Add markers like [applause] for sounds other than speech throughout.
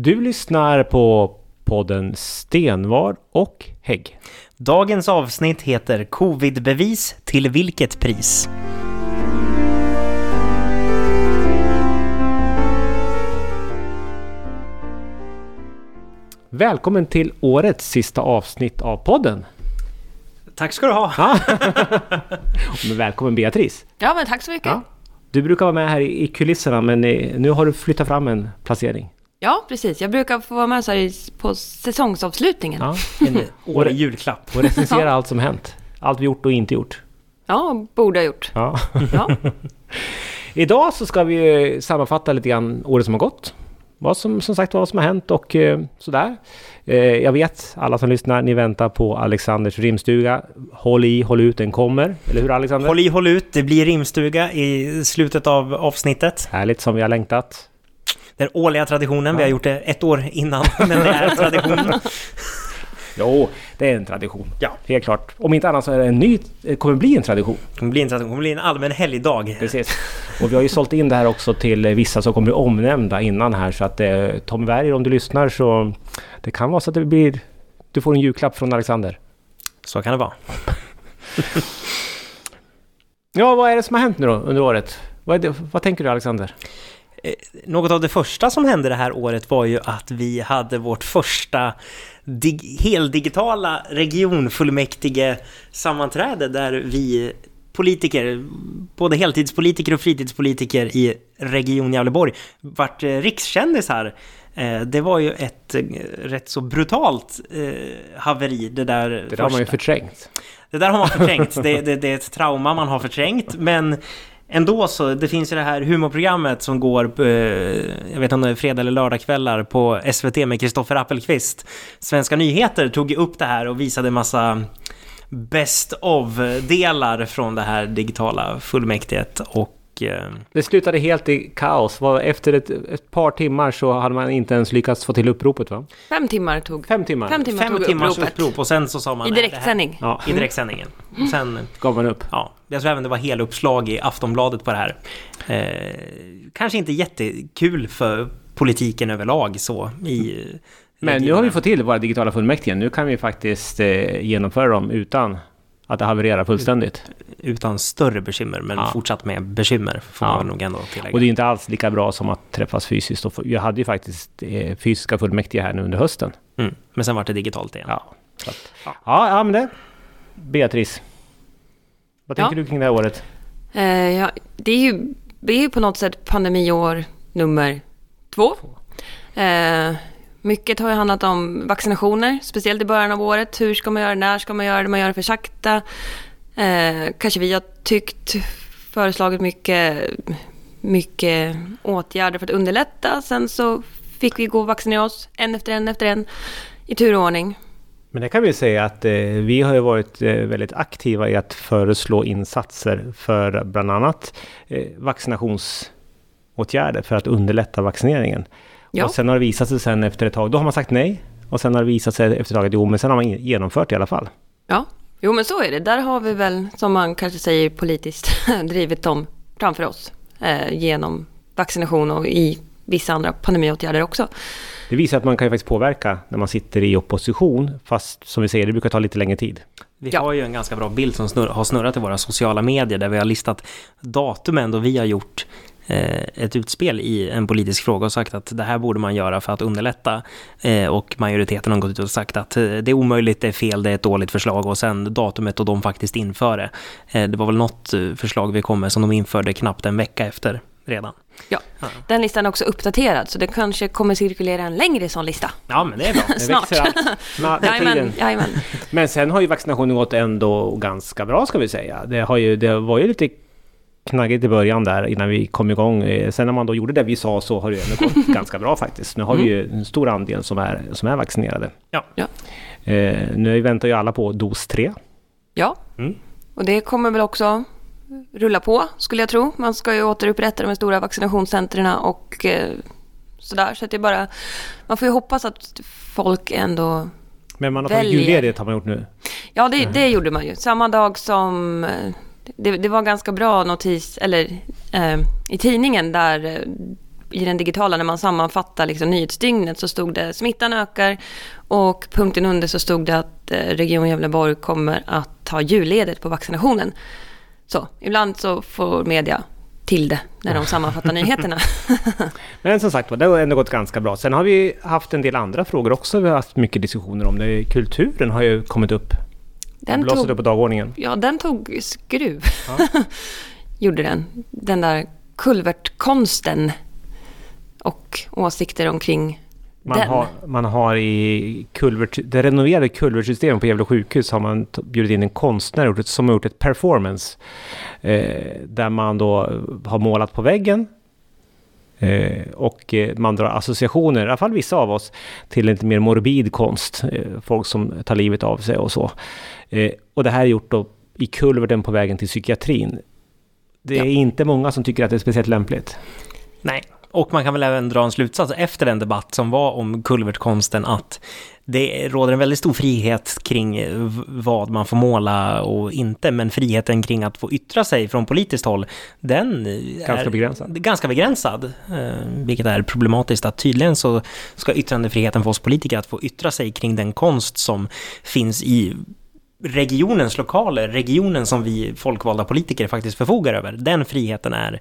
Du lyssnar på podden Stenvar och Hägg. Dagens avsnitt heter Covidbevis till vilket pris? Välkommen till årets sista avsnitt av podden. Tack ska du ha! Ja. [laughs] Men välkommen Beatrice. Ja, men tack så mycket. Ja. Du brukar vara med här i i kulisserna men eh, nu har du flyttat fram en placering. Ja, precis. Jag brukar få vara med så här på säsongsavslutningen. Ja, Ja. [laughs] En årlig julklapp. Och recensera allt som hänt. Allt vi gjort och inte gjort. borde ha gjort. Ja. Ja. [laughs] Idag så ska vi eh, sammanfatta lite grann året som har gått. Vad som, som sagt vad som har hänt och eh, sådär. Eh, jag vet, alla som lyssnar, ni väntar på Alexanders rimstuga. Håll i, håll ut, den kommer. Eller hur Alexander? Håll i, håll ut. Det blir rimstuga i slutet av avsnittet. Härligt som vi har längtat. Den årliga traditionen. Vi har gjort det ett år innan, [laughs] men det är tradition. [laughs] Jo, det är en tradition. Ja. Helt klart. Om inte annat så är det en ny, det kommer bli en tradition. Det kommer bli en tradition. Det kommer bli en allmän helgdag. Precis. Och vi har ju sålt in det här också till eh, vissa som kommer bli omnämnda innan här. Så att eh, Tommy Berger, om du lyssnar så... Det kan vara så att det blir... Du får en julklapp från Alexander. Så kan det vara. [laughs] Ja, vad är det som har hänt nu då under året? Vad, det, vad tänker du Alexander? Något av det första som hände det här året var ju att vi hade vårt första dig- heldigitala regionfullmäktige sammanträde där vi politiker, både heltidspolitiker och fritidspolitiker i Region Gävleborg, vart eh, rikskändisar. Eh, Det var ju ett eh, rätt så brutalt eh, haveri det där Det där har man ju förträngt. Det där har man förträngt. Det, det, det är ett trauma man har förträngt. Men ändå så, det finns ju det här humorprogrammet som går, på, jag vet inte om det är fredag eller lördagkvällar, på SVT med Kristoffer Appelqvist. Svenska nyheter tog ju upp det här och visade massa best of-delar från det här digitala fullmäktiget. Och eh, Det slutade helt i kaos. Var- Efter ett, ett par timmar så hade man inte ens lyckats få till uppropet va? Fem timmar tog... Fem timmar Fem timmar fem tog timmars uppropet. upprop och sen så sa man... I direktsändning. Ja, I direktsändningen. Och sen gav man upp. Ja, jag tror även det var heluppslag i Aftonbladet på det här. Eh, kanske inte jättekul för politiken överlag så i... Men nu har vi fått till våra digitala fullmäktige. Nu kan vi faktiskt eh, genomföra dem utan att det havererar fullständigt. Utan större bekymmer, men Ja. fortsatt med bekymmer får Ja. man nog ändå tillägga. Och det är inte alls lika bra som att träffas fysiskt. Jag hade ju faktiskt eh, fysiska fullmäktige här nu under hösten. mm. Men sen var det digitalt igen. Ja, så att, ja. ja, men det. Beatrice. Vad Ja. tänker du kring det här året? Eh, ja, det, är ju, det är ju på något sätt pandemiår nummer två. Eh, mycket har ju handlat om vaccinationer, speciellt i början av året. Hur ska man göra, när ska man göra det, man gör det för sakta. Eh, kanske vi har tyckt, föreslagit mycket, mycket åtgärder för att underlätta. Sen så fick vi gå och vaccinera oss en efter en efter en i turordning. Men det kan vi säga att eh, vi har ju varit eh, väldigt aktiva i att föreslå insatser för bland annat eh, vaccinationsåtgärder för att underlätta vaccineringen. Ja. Och sen har det visat sig sen efter ett tag, då har man sagt nej. Och sen har det visat sig efter ett tag att jo, men sen har man genomfört i alla fall. Ja, jo men så är det. Där har vi väl, som man kanske säger politiskt, [laughs] drivit dem framför oss. Eh, genom vaccination och i vissa andra pandemiåtgärder också. Det visar att man kan ju faktiskt påverka när man sitter i opposition. Fast som vi säger, det brukar ta lite längre tid. Vi Ja. har ju en ganska bra bild som snurr, har snurrat i våra sociala medier där vi har listat datumen då vi har gjort ett utspel i en politisk fråga och sagt att det här borde man göra för att underlätta. Eh, och majoriteten har gått ut och sagt att eh, det är omöjligt, det är fel, det är ett dåligt förslag och sen datumet då de faktiskt inför det. Eh, det var väl något eh, förslag vi kom med som de införde knappt en vecka efter redan. Ja, den listan är också uppdaterad så det kanske kommer cirkulera en längre sån lista. Ja, men det är bra. [laughs] Det Snart. med [laughs] Jajamän, jajamän. Men sen har ju vaccinationen gått ändå ganska bra ska vi säga. Det, har ju, det var ju lite knaggigt i början där innan vi kom igång. Eh, Sen när man då gjorde det vi sa så har det ändå gått [laughs] ganska bra faktiskt. Nu har vi ju en stor andel som är, som är vaccinerade. Ja. Ja. Eh, nu väntar ju alla på dos 3. Ja, Mm. och det kommer väl också rulla på skulle jag tro. Man ska ju återupprätta de stora vaccinationscentren och eh, sådär. Så att det är bara, man får ju hoppas att folk ändå Men man har tagit julledigt har man gjort nu. Ja, det, det gjorde man ju. Samma dag som... Det, det var ganska bra notis, eller eh, i tidningen där eh, i den digitala, när man sammanfattar liksom nyhetsdygnet, så stod det smittan ökar och punkten under så stod det att eh, Region Gävleborg kommer att ta julledigt på vaccinationen. Så ibland så får media till det när de sammanfattar nyheterna. [laughs] Men som sagt det har ändå gått ganska bra. Sen har vi haft en del andra frågor också vi har haft mycket diskussioner om. Det. Kulturen har ju kommit upp. Den blossade tog, upp på dagordningen. Ja, den tog skruv. Ja. [laughs] Gjorde den. Den där kulvertkonsten och åsikter omkring man har, man har i kulvert, det renoverade kulvertsystemet på Gävle sjukhus har man bjudit in en konstnär som har gjort ett performance. Eh, där man då har målat på väggen. Eh, och eh, man drar associationer, i alla fall vissa av oss, till lite mer morbid konst. Eh, folk som tar livet av sig och så. Och det här är gjort då i kulverten på vägen till psykiatrin. Det är ja. inte många som tycker att det är speciellt lämpligt. Nej, och man kan väl även dra en slutsats efter den debatt som var om kulvertkonsten att det råder en väldigt stor frihet kring vad man får måla och inte, men friheten kring att få yttra sig från politiskt håll, den ganska är begränsad. ganska begränsad. Eh, vilket är problematiskt att tydligen så ska yttrandefriheten för oss politiker att få yttra sig kring den konst som finns i regionens lokaler, regionen som vi folkvalda politiker faktiskt förfogar över. Den friheten är eh,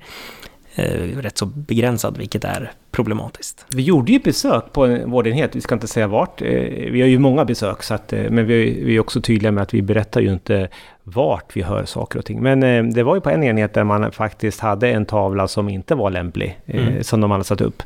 rätt så begränsad, vilket är problematiskt. Vi gjorde ju besök på en vårdenhet, vi ska inte säga vart. Eh, vi har ju många besök, så att, eh, men vi, är också tydliga med att vi berättar ju inte vart vi hör saker och ting. Men eh, det var ju på en enhet där man faktiskt hade en tavla som inte var lämplig, eh, mm. som de hade satt upp.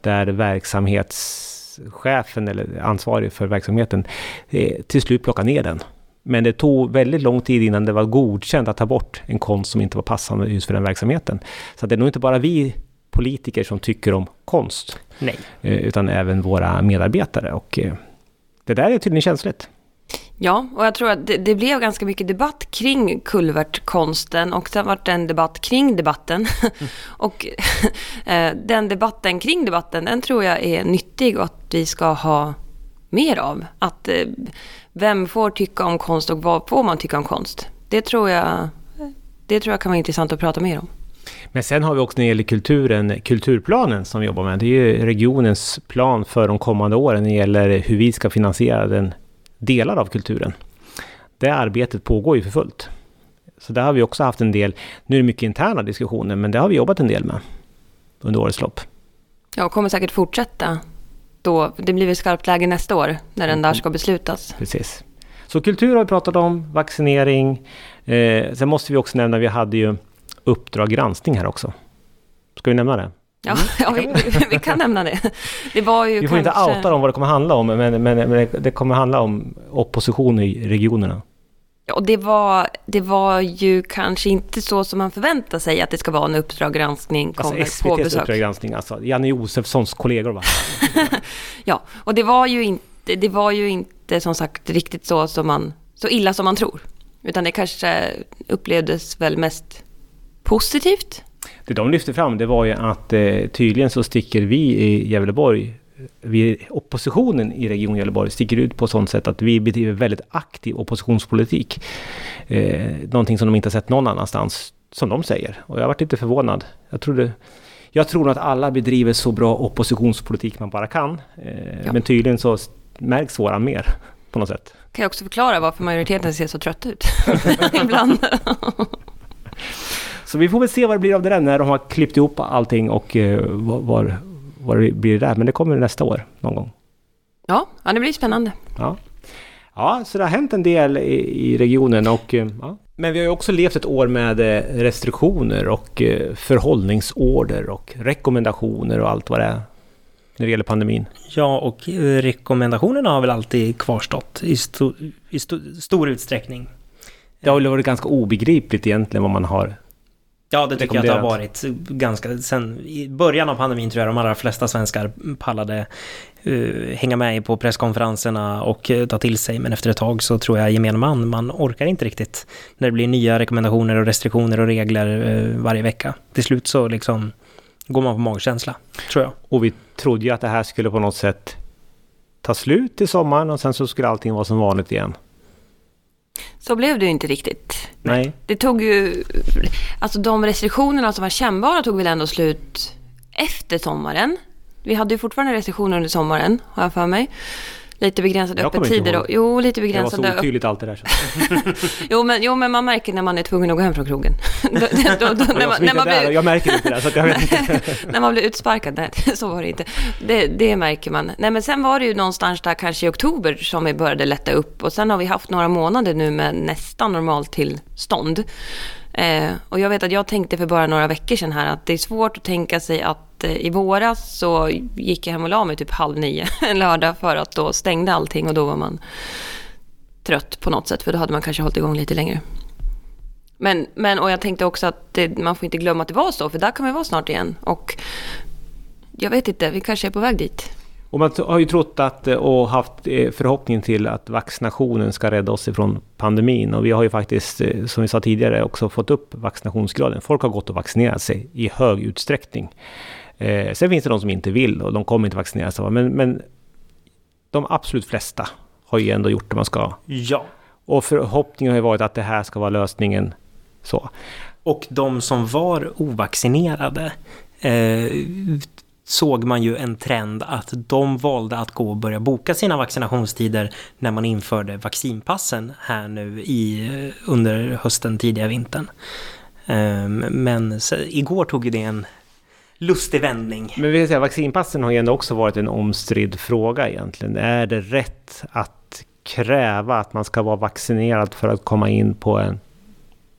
Där verksamhetschefen eller ansvarig för verksamheten eh, till slut plockade ner den. Men det tog väldigt lång tid innan det var godkänt att ta bort en konst som inte var passande just för den verksamheten. Så det är nog inte bara vi politiker som tycker om konst. Nej. Eh, utan även våra medarbetare. Och eh, det där är tydligen känsligt. Ja, och jag tror att det, det, blev ganska mycket debatt kring kulvertkonsten och sen var det en debatt kring debatten. Mm. [laughs] och eh, den debatten kring debatten, den tror jag är nyttig och att vi ska ha mer av. Att vem får tycka om konst och vad får man tycka om konst? Det tror jag, det tror jag kan vara intressant att prata mer om. Men sen har vi också när det gäller kulturen, kulturplanen som vi jobbar med. Det är ju regionens plan för de kommande åren när det gäller hur vi ska finansiera den delar av kulturen. Det arbetet pågår ju för fullt. Så där har vi också haft en del, nu är det mycket interna diskussioner, men det har vi jobbat en del med under årets lopp. Ja, och kommer säkert fortsätta då, det blir väl skarpt läge nästa år när den där ska beslutas. Precis. Så kultur har vi pratat om, vaccinering. Eh, sen måste vi också nämna, vi hade ju Uppdrag granskning här också. Ska vi nämna det? Ja, [laughs] ja vi, vi, kan nämna det. det var ju vi får kanske... inte outa dem vad det kommer handla om, men, men, men det kommer handla om opposition i regionerna. Och det var, det var ju kanske inte så som man förväntar sig att det ska vara en Uppdrag granskning kommer alltså på besök. Uppdrag granskning, alltså Janne Josefssons kollegor va? [laughs] ja, och det var ju inte, det var ju inte som sagt riktigt så som man, så illa som man tror. Utan det kanske upplevdes väl mest positivt. Det de lyfte fram det var ju att eh, tydligen så sticker vi i Gävleborg vi, oppositionen i Region Gävleborg sticker ut på sånt sätt att vi bedriver väldigt aktiv oppositionspolitik. Eh, någonting som de inte har sett någon annanstans, som de säger. Och jag har varit lite förvånad. Jag trodde... Jag tror att alla bedriver så bra oppositionspolitik man bara kan. Eh, ja. Men tydligen så märks våran mer på något sätt. Kan jag också förklara varför majoriteten ser så trött ut [laughs] ibland. så vi får väl se vad det blir av det där när de har klippt ihop allting och eh, var, vad det blir där. Men det kommer nästa år någon gång. Ja, ja det blir spännande. Ja. ja, så det har hänt en del i, i regionen och eh, ja. Men vi har ju också levt ett år med eh, restriktioner och eh, förhållningsorder och rekommendationer och allt vad det är när det gäller pandemin. Ja, och rekommendationerna har väl alltid kvarstått i, sto i sto stor utsträckning. Det har väl varit ganska obegripligt egentligen vad man har Ja, det tycker jag att det har varit ganska... Sen i början av pandemin tror jag de allra flesta svenskar pallade uh, hänga med på presskonferenserna och uh, ta till sig. Men efter ett tag så tror jag gemene man, man orkar inte riktigt när det blir nya rekommendationer och restriktioner och regler uh, varje vecka. Till slut så liksom går man på magkänsla, tror jag. Och vi trodde ju att det här skulle på något sätt ta slut i sommaren och sen så skulle allting vara som vanligt igen. Så blev det ju inte riktigt. Nej. Det tog ju... Alltså de restriktionerna som var kännbara tog väl ändå slut efter sommaren. Vi hade ju fortfarande restriktioner under sommaren, har jag för mig. Lite begränsade Jag öppettider. Och, jo, lite Det var begränsade så otydligt allt det där. [laughs] Jo men, jo, men man märker när man är tvungen att gå hem från krogen. [laughs] då, då, då, då, när, Jag, man, när, man blir, jag märker inte det, så att jag vet inte. [laughs] när man blir utsparkad. Nej, så var det inte. Det, det märker man. Nej, men sen var det ju någonstans där kanske i oktober som vi började lätta upp. Och sen har vi haft några månader nu med nästan normaltillstånd. Eh, och jag vet att jag tänkte för bara några veckor sedan här att det är svårt att tänka sig att Eh, i våras så gick jag hem och la mig typ halv nio [laughs] en lördag för att då stängde allting och då var man trött på något sätt för då hade man kanske hållit igång lite längre. Men, men och jag tänkte också att det, man får inte glömma att det var så för där kan vi vara snart igen. Och jag vet inte, vi kanske är på väg dit. Och man har ju trott att, eh, och haft förhoppningen förhoppning till att vaccinationen ska rädda oss ifrån pandemin. Och vi har ju faktiskt, som vi sa tidigare, också fått upp vaccinationsgraden. Folk har gått och vaccinerat sig i hög utsträckning. Eh, sen finns det de som inte vill och de kommer inte vaccinera sig. Men, men de absolut flesta har ju ändå gjort det man ska. Ja. Och förhoppningen har ju varit att det här ska vara lösningen. Så. Och de som var ovaccinerade eh, såg man ju en trend att de valde att gå och börja boka sina vaccinationstider när man införde vaccinpassen här nu i, eh, under hösten, tidiga vintern. Eh, men så, igår tog det en lustig vändning. Men vi säga, vaccinpassen har ju ändå också varit en omstridd fråga egentligen. Är det rätt att kräva att man ska vara vaccinerad för att komma in på en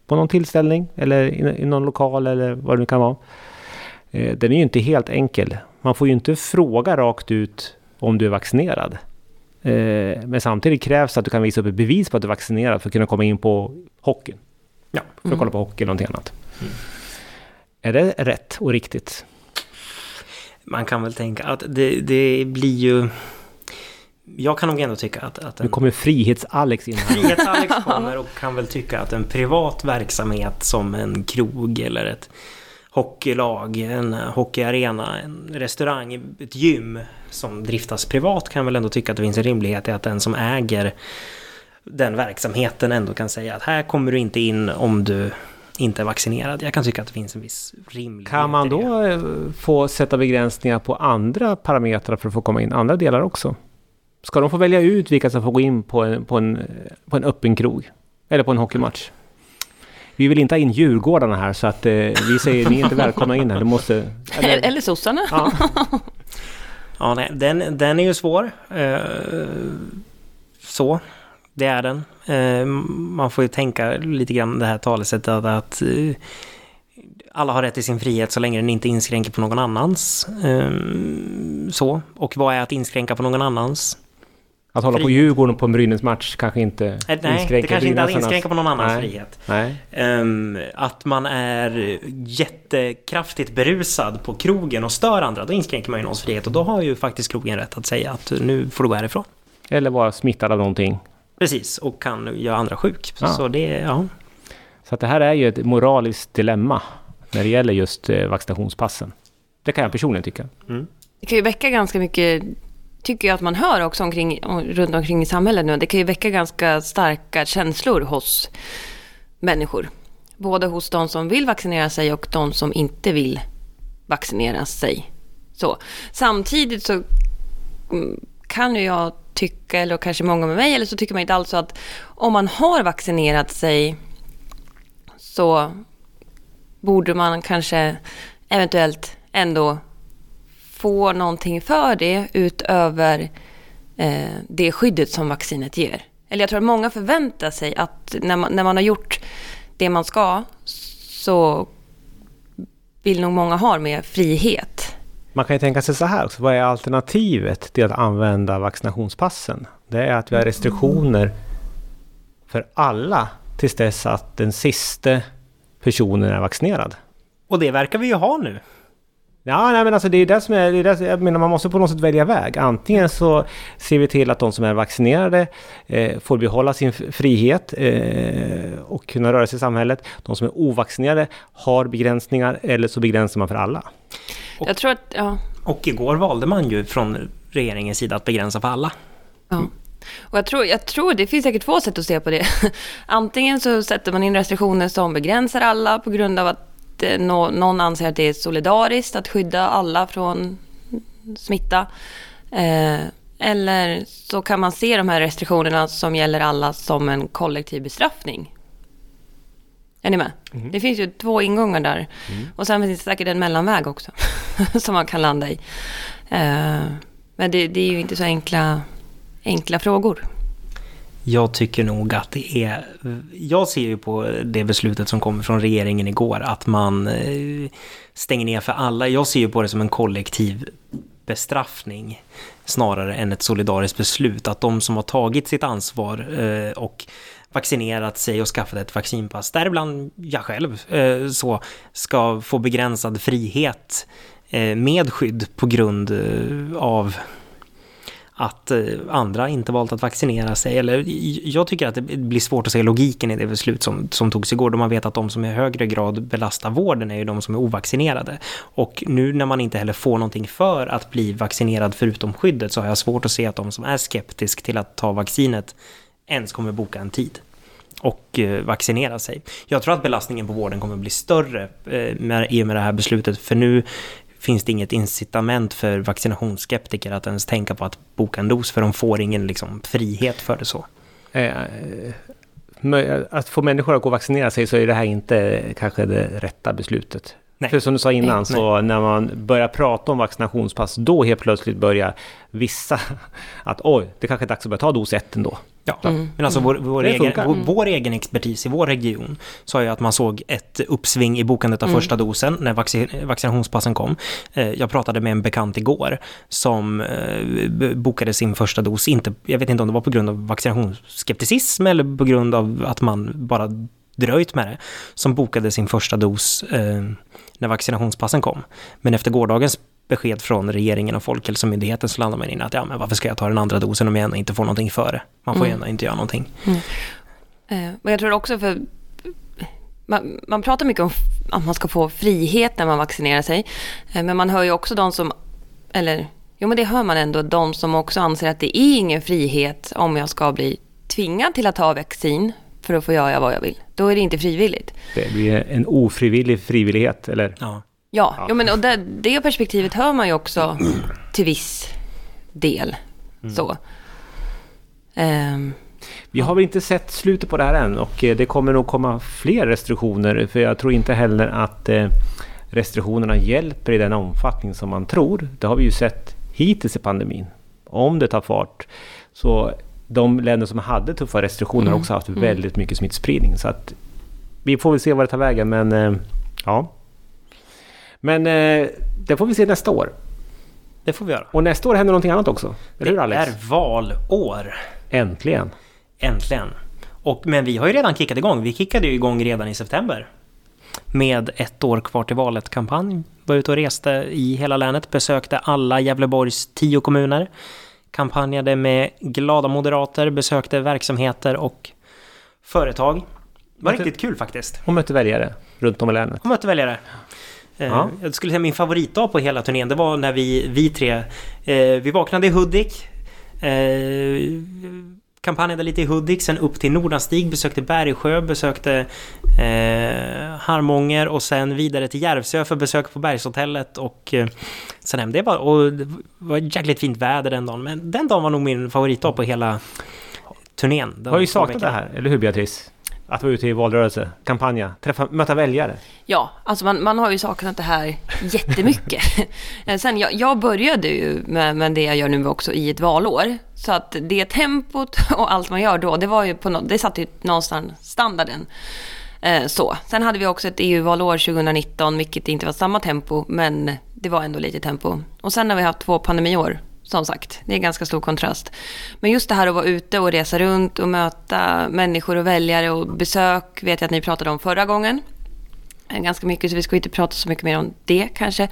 på någon tillställning eller i, i någon lokal eller vad det nu kan vara. Eh, den är ju inte helt enkel. Man får ju inte fråga rakt ut om du är vaccinerad. Eh, men samtidigt krävs att du kan visa upp ett bevis på att du är vaccinerad för att kunna komma in på hockeyn. Ja. För att kolla på hockey eller någonting annat. Är det rätt och riktigt? Man kan väl tänka att det, det blir ju... Jag kan nog ändå tycka att, att Nu en kommer Frihets-Alex in här. Frihets-Alex [laughs] kommer och kan väl tycka att en privat verksamhet som en krog eller ett hockeylag, en hockeyarena, en restaurang, ett gym som driftas privat kan väl ändå tycka att det finns en rimlighet i att den som äger den verksamheten ändå kan säga att här kommer du inte in om du inte är vaccinerad. Jag kan tycka att det finns en viss rimlighet Kan man då eh, få sätta begränsningar på andra parametrar för att få komma in, andra delar också? Ska de få välja ut vilka som får gå in på en, på en, på en öppen krog? Eller på en hockeymatch? Vi vill inte ha in Djurgårdarna här så att eh, vi säger ni är inte välkomna in här. Du måste... Eller, eller sossarna. ja. Ja, nej, den, den är ju svår. Eh, så, det är den. Eh, man får ju tänka lite grann det här talesättet att, att eh, alla har rätt till sin frihet så länge den inte inskränker på någon annans. Eh, så, och vad är att inskränka på någon annans? Att hålla på Frihet. Djurgården på en Brynäs-match kanske inte Eh, Nej, det inskränker kanske inte är att inskränka på någon annans Nej. frihet. Nej. Ehm, att man är jättekraftigt berusad på krogen och stör andra, då inskränker man ju någons frihet och då har ju faktiskt krogen rätt att säga att nu får du gå härifrån. Eller vara smittad av någonting. Precis, och kan göra andra sjuk. Ja. Så det, ja. Så att det här är ju ett moraliskt dilemma när det gäller just eh, vaccinationspassen. Det kan jag personligen tycka. Det kan ju väcka ganska mycket, tycker jag att man hör också omkring, om- runt omkring i samhället nu. Det kan ju väcka ganska starka känslor hos människor. Både hos de som vill vaccinera sig och de som inte vill vaccinera sig. Så. Samtidigt så mm, kan ju jag tycka, eller kanske många med mig, eller så tycker man inte alls så att om man har vaccinerat sig så borde man kanske eventuellt ändå få någonting för det utöver eh, det skyddet som vaccinet ger. Eller jag tror att många förväntar sig att när man, när man har gjort det man ska så vill nog många ha mer frihet. Man kan ju tänka sig så här också. Vad är alternativet till att använda vaccinationspassen? Det är att vi har restriktioner för alla tills dess att den sista personen är vaccinerad. Och det verkar vi ju ha nu. Ja, nej, men alltså det är det som är... Det är det, jag menar, man måste på något sätt välja väg. Antingen så ser vi till att de som är vaccinerade eh, får behålla sin frihet eh, och kunna röra sig i samhället. De som är ovaccinerade har begränsningar eller så begränsar man för alla. Och- Jag tror att, ja, Och igår valde man ju från regeringens sida att begränsa för alla. Ja. Och jag tror, jag tror det finns säkert två sätt att se på det. [laughs] Antingen så sätter man in restriktioner som begränsar alla på grund av att nå- någon anser att det är solidariskt att skydda alla från smitta. Eh, eller så kan man se de här restriktionerna som gäller alla som en kollektiv bestraffning. Är ni med? Det finns ju två ingångar där. Och sen finns det säkert en mellanväg också [laughs] som man kan landa i. Eh, men det, det är ju inte så enkla, enkla frågor. Jag tycker nog att det är... Jag ser ju på det beslutet som kommer från regeringen igår att man eh, stänger ner för alla. Jag ser ju på det som en kollektiv bestraffning snarare än ett solidariskt beslut. Att de som har tagit sitt ansvar eh, och vaccinerat sig och skaffat ett vaccinpass, däribland jag själv, eh, så ska få begränsad frihet eh, med skydd på grund eh, av att andra inte valt att vaccinera sig. Eller, jag tycker att det blir svårt att se logiken i det beslut som, som togs igår, då man vet att de som i högre grad belastar vården är ju de som är ovaccinerade. Och nu när man inte heller får någonting för att bli vaccinerad förutom skyddet så har jag svårt att se att de som är skeptisk till att ta vaccinet ens kommer boka en tid och eh, vaccinera sig. Jag tror att belastningen på vården kommer bli större eh, med, i och med det här beslutet, för nu finns det inget incitament för vaccinationsskeptiker att ens tänka på att boka en dos, för de får ingen liksom, frihet för det så. Eh, att få människor att gå och vaccinera sig så är det här inte kanske det rätta beslutet. Nej. För som du sa innan, Nej. så när man börjar prata om vaccinationspass, då helt plötsligt börjar vissa [laughs] att oj, det kanske är dags att börja ta dos ett ändå. Ja, men alltså vår, vår, egen, vår, vår egen expertis i vår region sa ju att man såg ett uppsving i bokandet av första dosen när vacci- vaccinationspassen kom. Eh, Jag pratade med en bekant igår som eh, bokade sin första dos, inte, jag vet inte om det var på grund av vaccinationsskepticism eller på grund av att man bara dröjt med det, som bokade sin första dos eh, när vaccinationspassen kom. Men efter gårdagens besked från regeringen och Folkhälsomyndigheten så landar man in att ja, men varför ska jag ta den andra dosen om jag ändå inte får någonting före? Man får ju ändå inte göra någonting. Eh, Men jag tror också för... Man, man pratar mycket om att man ska få frihet när man vaccinerar sig. Eh, Men man hör ju också de som... Eller, jo men det hör man ändå. De som också anser att det är ingen frihet om jag ska bli tvingad till att ta vaccin för att få göra vad jag vill. Då är det inte frivilligt. Det blir en ofrivillig frivillighet, eller? Ja. Ja, Jo, men, och det, det perspektivet hör man ju också till viss del. Så. Ehm, Vi har väl inte sett slutet på det här än och eh, det kommer nog komma fler restriktioner för jag tror inte heller att eh, restriktionerna hjälper i den omfattning som man tror. Det har vi ju sett hittills i pandemin. Om det tar fart så de länder som hade tuffa restriktioner har också haft väldigt mycket smittspridning. Så att vi får väl se vad det tar vägen men eh, ja. Men eh, det får vi se nästa år. Det får vi göra. Och nästa år händer någonting annat också. Eller hur det Alex? är valår. Äntligen! Äntligen. Och, men vi har ju redan kickat igång. Vi kickade ju igång redan i september. Med ett år kvar till valet-kampanj. Var ute och reste i hela länet. Besökte alla Gävleborgs tio kommuner. Kampanjade med glada moderater. Besökte verksamheter och företag. Det var Varför- riktigt kul faktiskt. Och mötte väljare runt om i länet. Och mötte väljare. Eh, Ja. Jag skulle säga min favoritdag på hela turnén, det var när vi, vi tre, eh, vi vaknade i Hudik. Eh, kampanjade lite i Hudik, sen upp till Nordanstig, besökte Bergsjö, besökte eh, Harmånger och sen vidare till Järvsö för besök på Bergshotellet och eh, sen hem. Det var, och det var jäkligt fint väder den dagen, men den dagen var nog min favoritdag på hela turnén. Jag har ju saknat det här, eller hur Beatrice? Att vara ute i valrörelse, kampanja, träffa, möta väljare. Ja, alltså man, man har ju saknat det här jättemycket. [laughs] Eh, Sen jag, jag började ju med, med det jag gör nu också i ett valår. Så att det tempot och allt man gör då, det var ju på det satte ju någonstans standarden. Eh, så. Sen hade vi också ett EU-valår 2019, vilket inte var samma tempo, men det var ändå lite tempo. Och sen har vi haft två pandemiår, som sagt. Det är ganska stor kontrast. Men just det här att vara ute och resa runt och möta människor och väljare och besök vet jag att ni pratade om förra gången eh, ganska mycket, så vi ska inte prata så mycket mer om det kanske.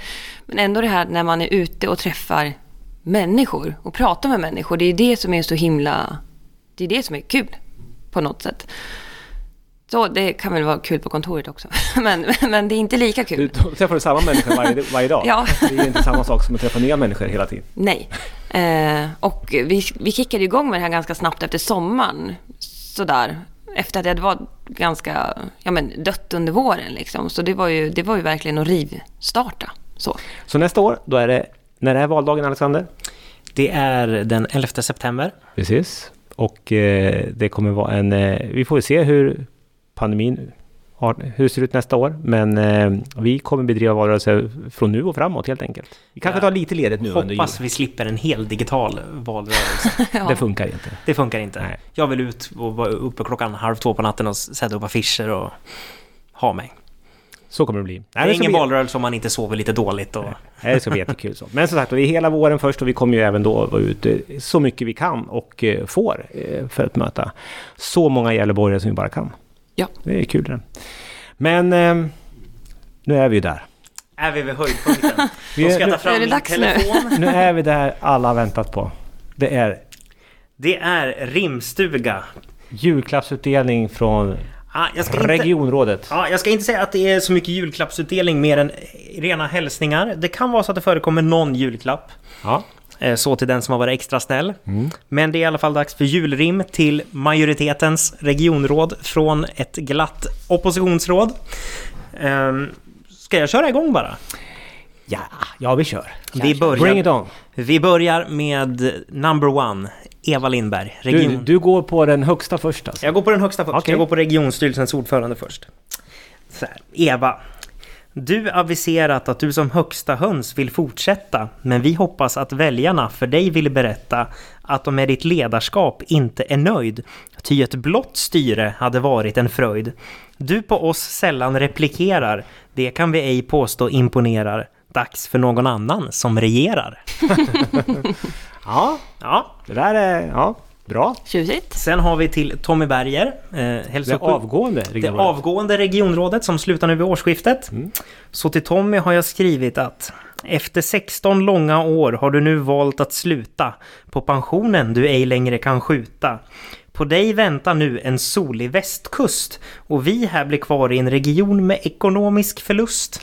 Men ändå det här när man är ute och träffar människor och pratar med människor. Det är det som är så himla... Det är det som är kul på något sätt. Så det kan väl vara kul på kontoret också. [laughs] Men, men det är inte lika Du, kul. då träffar du samma människa varje, varje dag. [laughs] Ja. Det är inte samma sak som att träffa nya människor hela tiden. Nej. Eh, och vi, vi kickade igång med det här ganska snabbt efter sommaren. Sådär. efter att det hade varit ganska ja, men, dött under våren. Liksom. Så det var, ju, det var ju verkligen att rivstarta. Så. Så nästa år, då är det... När är valdagen, Alexander? Det är den 11 september. Precis. Och eh, det kommer vara en... Eh, vi får se hur pandemin hur det ser ut nästa år. Men eh, vi kommer bedriva valrörelse från nu och framåt helt enkelt. Vi kanske Ja. tar lite ledigt nu under jul. Hoppas vi slipper en hel digital valrörelse. [laughs] Ja. Det funkar inte. Det funkar inte. Nej. Jag vill ut och vara uppe klockan halv två på natten och sätta upp affischer och ha mig. Så kommer det bli. Nej, Det är ska ingen bli, valrörelse om man inte sover lite dåligt. Och... Nej, det ska bli jättekul så. Men som sagt, vi är hela våren först och vi kommer ju även då vara ute så mycket vi kan och eh, får eh, för att möta så många Gävleborgare som vi bara kan. Ja. Det är kul det. Men eh, nu är vi ju där. Är vi vid höjdpunkten? [laughs] Vi ska jag ta fram är det min dags nu. telefon. Nu är vi där alla har väntat på. Det är Det är rimstuga. julklappsutdelning från Ah, jag, ska inte, regionrådet. ja, jag ska inte säga att det är så mycket julklappsutdelning mer än rena hälsningar. Det kan vara så att det förekommer någon julklapp. Ja. Eh, Så till den som har varit extra snäll. Men det är i alla fall dags för julrim till majoritetens regionråd från ett glatt oppositionsråd. Ehm, Ska jag köra igång bara? Ja, ja vi kör. Vi Bring börjar, it on. vi börjar med number one, Eva Lindberg. Du, Region. du går på den högsta först alltså. Jag går på den högsta först. Okej. Jag går på regionstyrelsens ordförande först. Så här. Eva. Du aviserat att du som högsta höns vill fortsätta, men vi hoppas att väljarna för dig vill berätta att de med ditt ledarskap inte är nöjd. Ty ett blått styre hade varit en fröjd. Du på oss sällan replikerar, det kan vi ej påstå imponerar. Dags för någon annan som regerar. [laughs] [laughs] Ja, Ja, det där är... Ja, bra. Tjusigt. sen har vi till Tommy Berger, eh, hälso Det avgående Det regionrådet. avgående regionrådet som slutar nu vid årsskiftet. Så till Tommy har jag skrivit att efter 16 långa år har du nu valt att sluta på pensionen du ej längre kan skjuta. På dig väntar nu en solig västkust och vi här blir kvar i en region med ekonomisk förlust.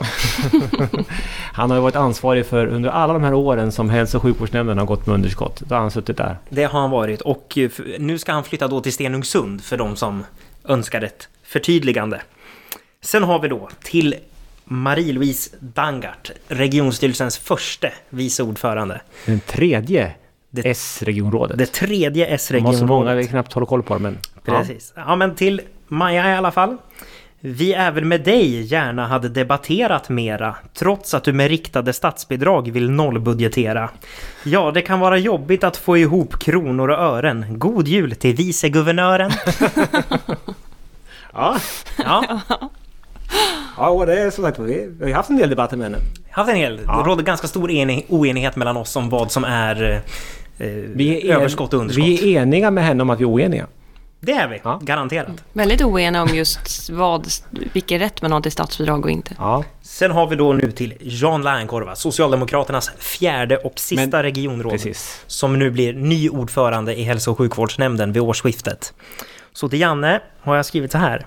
[laughs] Han har ju varit ansvarig för under alla de här åren som hälso och sjukvårdsnämnden har gått med underskott. Då har han suttit där. Det har han varit och eh, nu ska han flytta då till Stenungsund för de som önskar ett förtydligande. Sen har vi då till Marie-Louise Dangart, regionstyrelsens första vice ordförande. Den tredje S-regionrådet. Det tredje Det var så många vi S-regionrådet. knappt håller koll på det, men... Precis. Ja. men till Maja i alla fall. Vi även med dig gärna hade debatterat mera, trots att du med riktade statsbidrag vill nollbudgetera. Ja, det kan vara jobbigt att få ihop kronor och ören. God jul till viceguvernören. [laughs] Ja. Ja, ja, och det är som sagt vi vi har haft en del debatter med henne. haft en hel. Ja. Det råder ganska stor enig- oenighet mellan oss om vad som är eh, Vi är, en- överskott och underskott. Vi är eniga med henne om att vi är oeniga. Det är vi, Ja. garanterat. Väldigt oeniga om just vad, vilken rätt man har till statsbidrag och inte. Ja. Sen har vi då nu till Jan Lärnkorva, Socialdemokraternas fjärde och sista Men- regionråd. Precis. Som nu blir ny ordförande i hälso och sjukvårdsnämnden vid årsskiftet. Så till Janne har jag skrivit så här.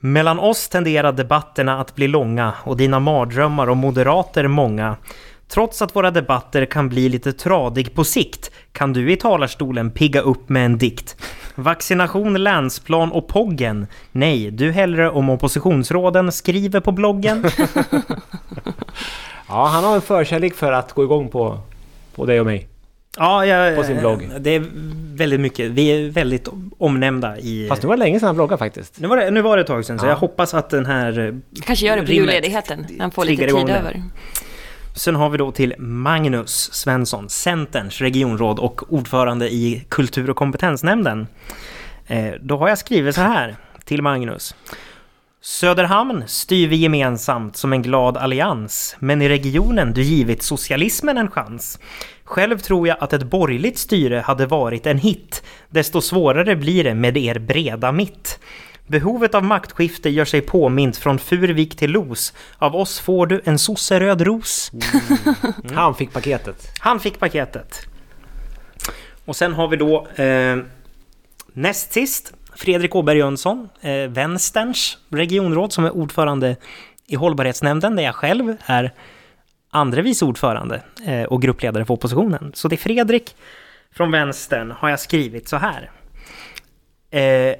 Mellan oss tenderar debatterna att bli långa och dina mardrömmar om moderater många. Trots att våra debatter kan bli lite tradig på sikt kan du i talarstolen pigga upp med en dikt. Vaccination, länsplan och poggen. Nej, du hellre om oppositionsråden skriver på bloggen. [laughs] Ja, han har en förkärlek för att gå igång på, på dig och mig. Ja, jag, På sin blogg. Det är väldigt mycket. Vi är väldigt omnämnda i... Fast nu var det länge sedan han bloggade faktiskt. Nu var det, nu var det ett tag sedan, så Ja. jag hoppas att den här... eh, Kanske gör det på julledigheten, när han får lite tid det. över. Sen har vi då till Magnus Svensson, Centerns regionråd och ordförande i Kultur och kompetensnämnden. Eh, då har jag skrivit så här till Magnus. Söderhamn styr vi gemensamt som en glad allians, men i regionen du givit socialismen en chans. Själv tror jag att ett borgerligt styre hade varit en hit. Desto svårare blir det med er breda mitt. Behovet av maktskifte gör sig påmint från Furvik till Los. Av oss får du en sosseröd ros. Han fick paketet. Han fick paketet. Och sen har vi då eh, näst sist Fredrik Åberg Jönsson, eh, Vänsterns regionråd som är ordförande i hållbarhetsnämnden där jag själv är andre vice ordförande eh, och gruppledare för oppositionen. Så det är Fredrik från Vänstern har jag skrivit så här. Eh,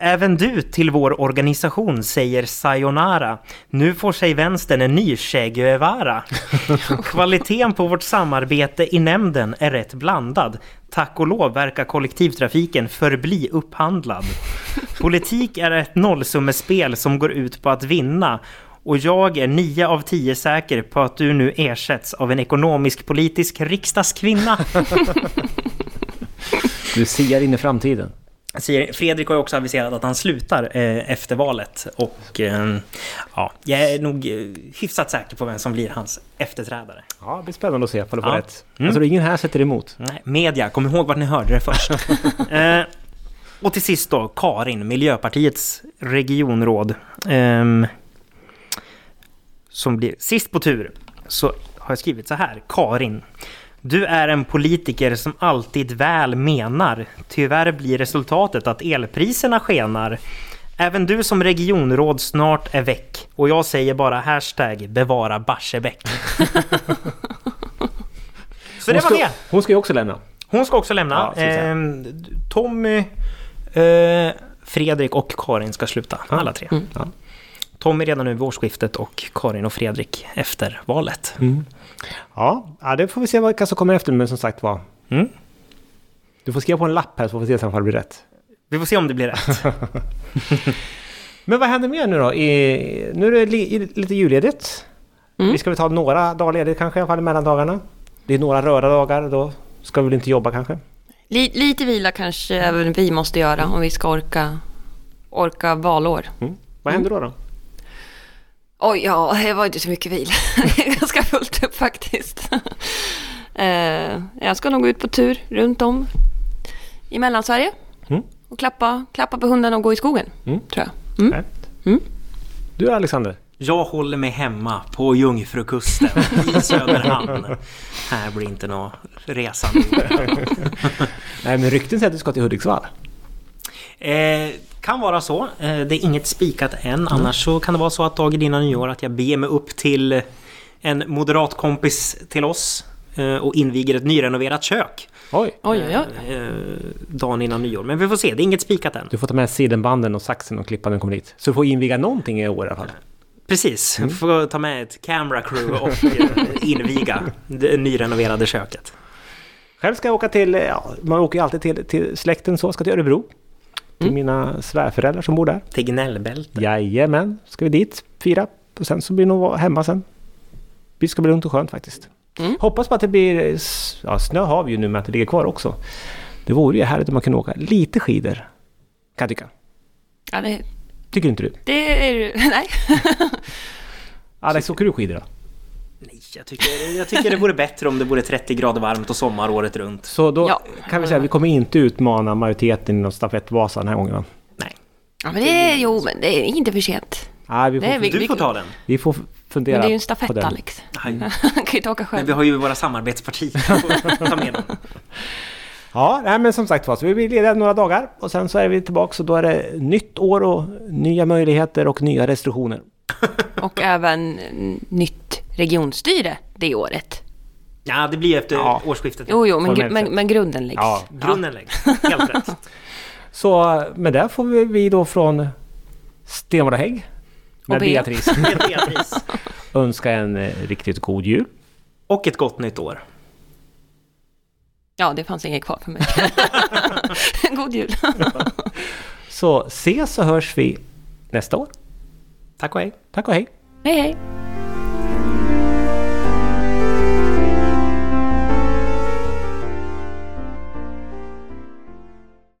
Även du till vår organisation säger sayonara. Nu får sig vänstern en ny Che Guevara. [laughs] Kvaliteten på vårt samarbete i nämnden är rätt blandad. Tack och lov verkar kollektivtrafiken förbli upphandlad. Politik är ett nollsummespel som går ut på att vinna. Och jag är nio av tio säker på att du nu ersätts av en ekonomisk-politisk riksdagskvinna. [laughs] Du ser in i framtiden. Fredrik har ju också aviserat att han slutar eh, efter valet och eh, ja, jag är nog eh, hyfsat säker på vem som blir hans efterträdare. Ja, det blir spännande att se ifall du får Ja. rätt. Jag tror ingen här sätter emot. Nej, media, kom ihåg vart ni hörde det först. [laughs] eh, och till sist då, Karin, Miljöpartiets regionråd. ehm, som blir sist på tur. Så har jag skrivit så här, Karin. Du är en politiker som alltid väl menar. Tyvärr blir resultatet att elpriserna skenar. Även du som regionråd snart är väck. Och jag säger bara hashtag bevara Barsebäck. [laughs] Så det var det! hon ska ju också lämna. Hon ska också lämna. Ja. Ehm, Tommy, eh, Fredrik och Karin ska sluta. Alla tre. Ja. Tommy redan nu vid årsskiftet och Karin och Fredrik efter valet. Ja, ja, det får vi se vilka som kommer efter. Men som sagt var. Mm. Du får skriva på en lapp här så får vi se om det blir rätt. Vi får se om det blir rätt. [laughs] Men vad händer mer nu då? I, nu är det li, lite julledigt. Mm. Vi ska väl ta några dagar ledigt kanske i alla fall i mellandagarna. Det är några röda dagar. Då ska vi väl inte jobba kanske. Li, lite vila kanske även vi måste göra om vi ska orka, orka valår. Mm. Vad händer då? då? Oj, ja, det var inte så mycket vila. [laughs] Det är ganska fullt upp faktiskt. [laughs] Eh, jag ska nog ut på tur runt om i Mellansverige. Mm. Och klappa, klappa på hunden och gå i skogen, Mm. tror jag. Mm. Mm. Du Alexander? Jag håller mig hemma på Jungfrukusten i [laughs] Söderhamn. Här blir inte någon resa. Nej men rykten säger att du ska till Hudiksvall. Eh, kan vara så. Eh, det är inget spikat än. Annars så kan det vara så att dagen innan nyår att jag beger mig upp till en moderat kompis till oss eh, och inviger ett nyrenoverat kök. Oj! Oj, oj, oj. Eh, dagen innan nyår. Men vi får se, det är inget spikat än. Du får ta med sidenbanden och saxen och klippa när du kommer dit. Så du får inviga någonting i år i alla fall. Precis, får ta med ett camera crew och eh, [laughs] inviga det nyrenoverade köket. Själv ska jag åka till, ja, man åker ju alltid till, till släkten så, ska till Örebro. Till mina svärföräldrar som bor där. Till gnällbälte. Jajamän, ska vi dit, fira. Och sen så blir det nog hemma sen. Det ska bli lugnt och skönt faktiskt. Mm. Hoppas på att det blir, ja snö har vi ju nu men att det ligger kvar också. Det vore ju härligt om man kunde åka lite skidor. Kan jag tycka. Ja, det, Tycker inte du? det är ju... [laughs] Nej. [laughs] Alex, åker du skidor då? Jag tycker, jag tycker det vore bättre om det vore 30 grader varmt och sommar året runt. Så då Ja. kan vi säga att vi kommer inte utmana majoriteten inom stafettvasa den här gången va? Nej, Ja, men det är, jo, men det är inte för sent. Nej, vi får, Nej, vi- du får ta den. vi får fundera Men det är ju en på stafett, den. Alex. [laughs] Han kan ju inte åka Men själv. vi har ju våra samarbetspartier. [laughs] Ta med dem. Ja, nej, men som sagt var, så vi blir lediga några dagar och sen så är vi tillbaka och då är det nytt år och nya möjligheter och nya restriktioner. [laughs] Och även nytt regionstyre det året. Ja, det blir efter Ja. årsskiftet. Jo, jo, men, Formellt men, men grunden läggs. Ja, Grunden läggs. [laughs] Helt rätt. Så med det får vi, vi då från Stenvårda Hägg med. Beatrice [laughs] Med Beatrice. önska en eh, riktigt god jul. Och ett gott nytt år. Ja, det fanns inget kvar för mig. [laughs] God jul. Så ses och hörs vi nästa år. Tack och hej. Tack och hej! hej, hej.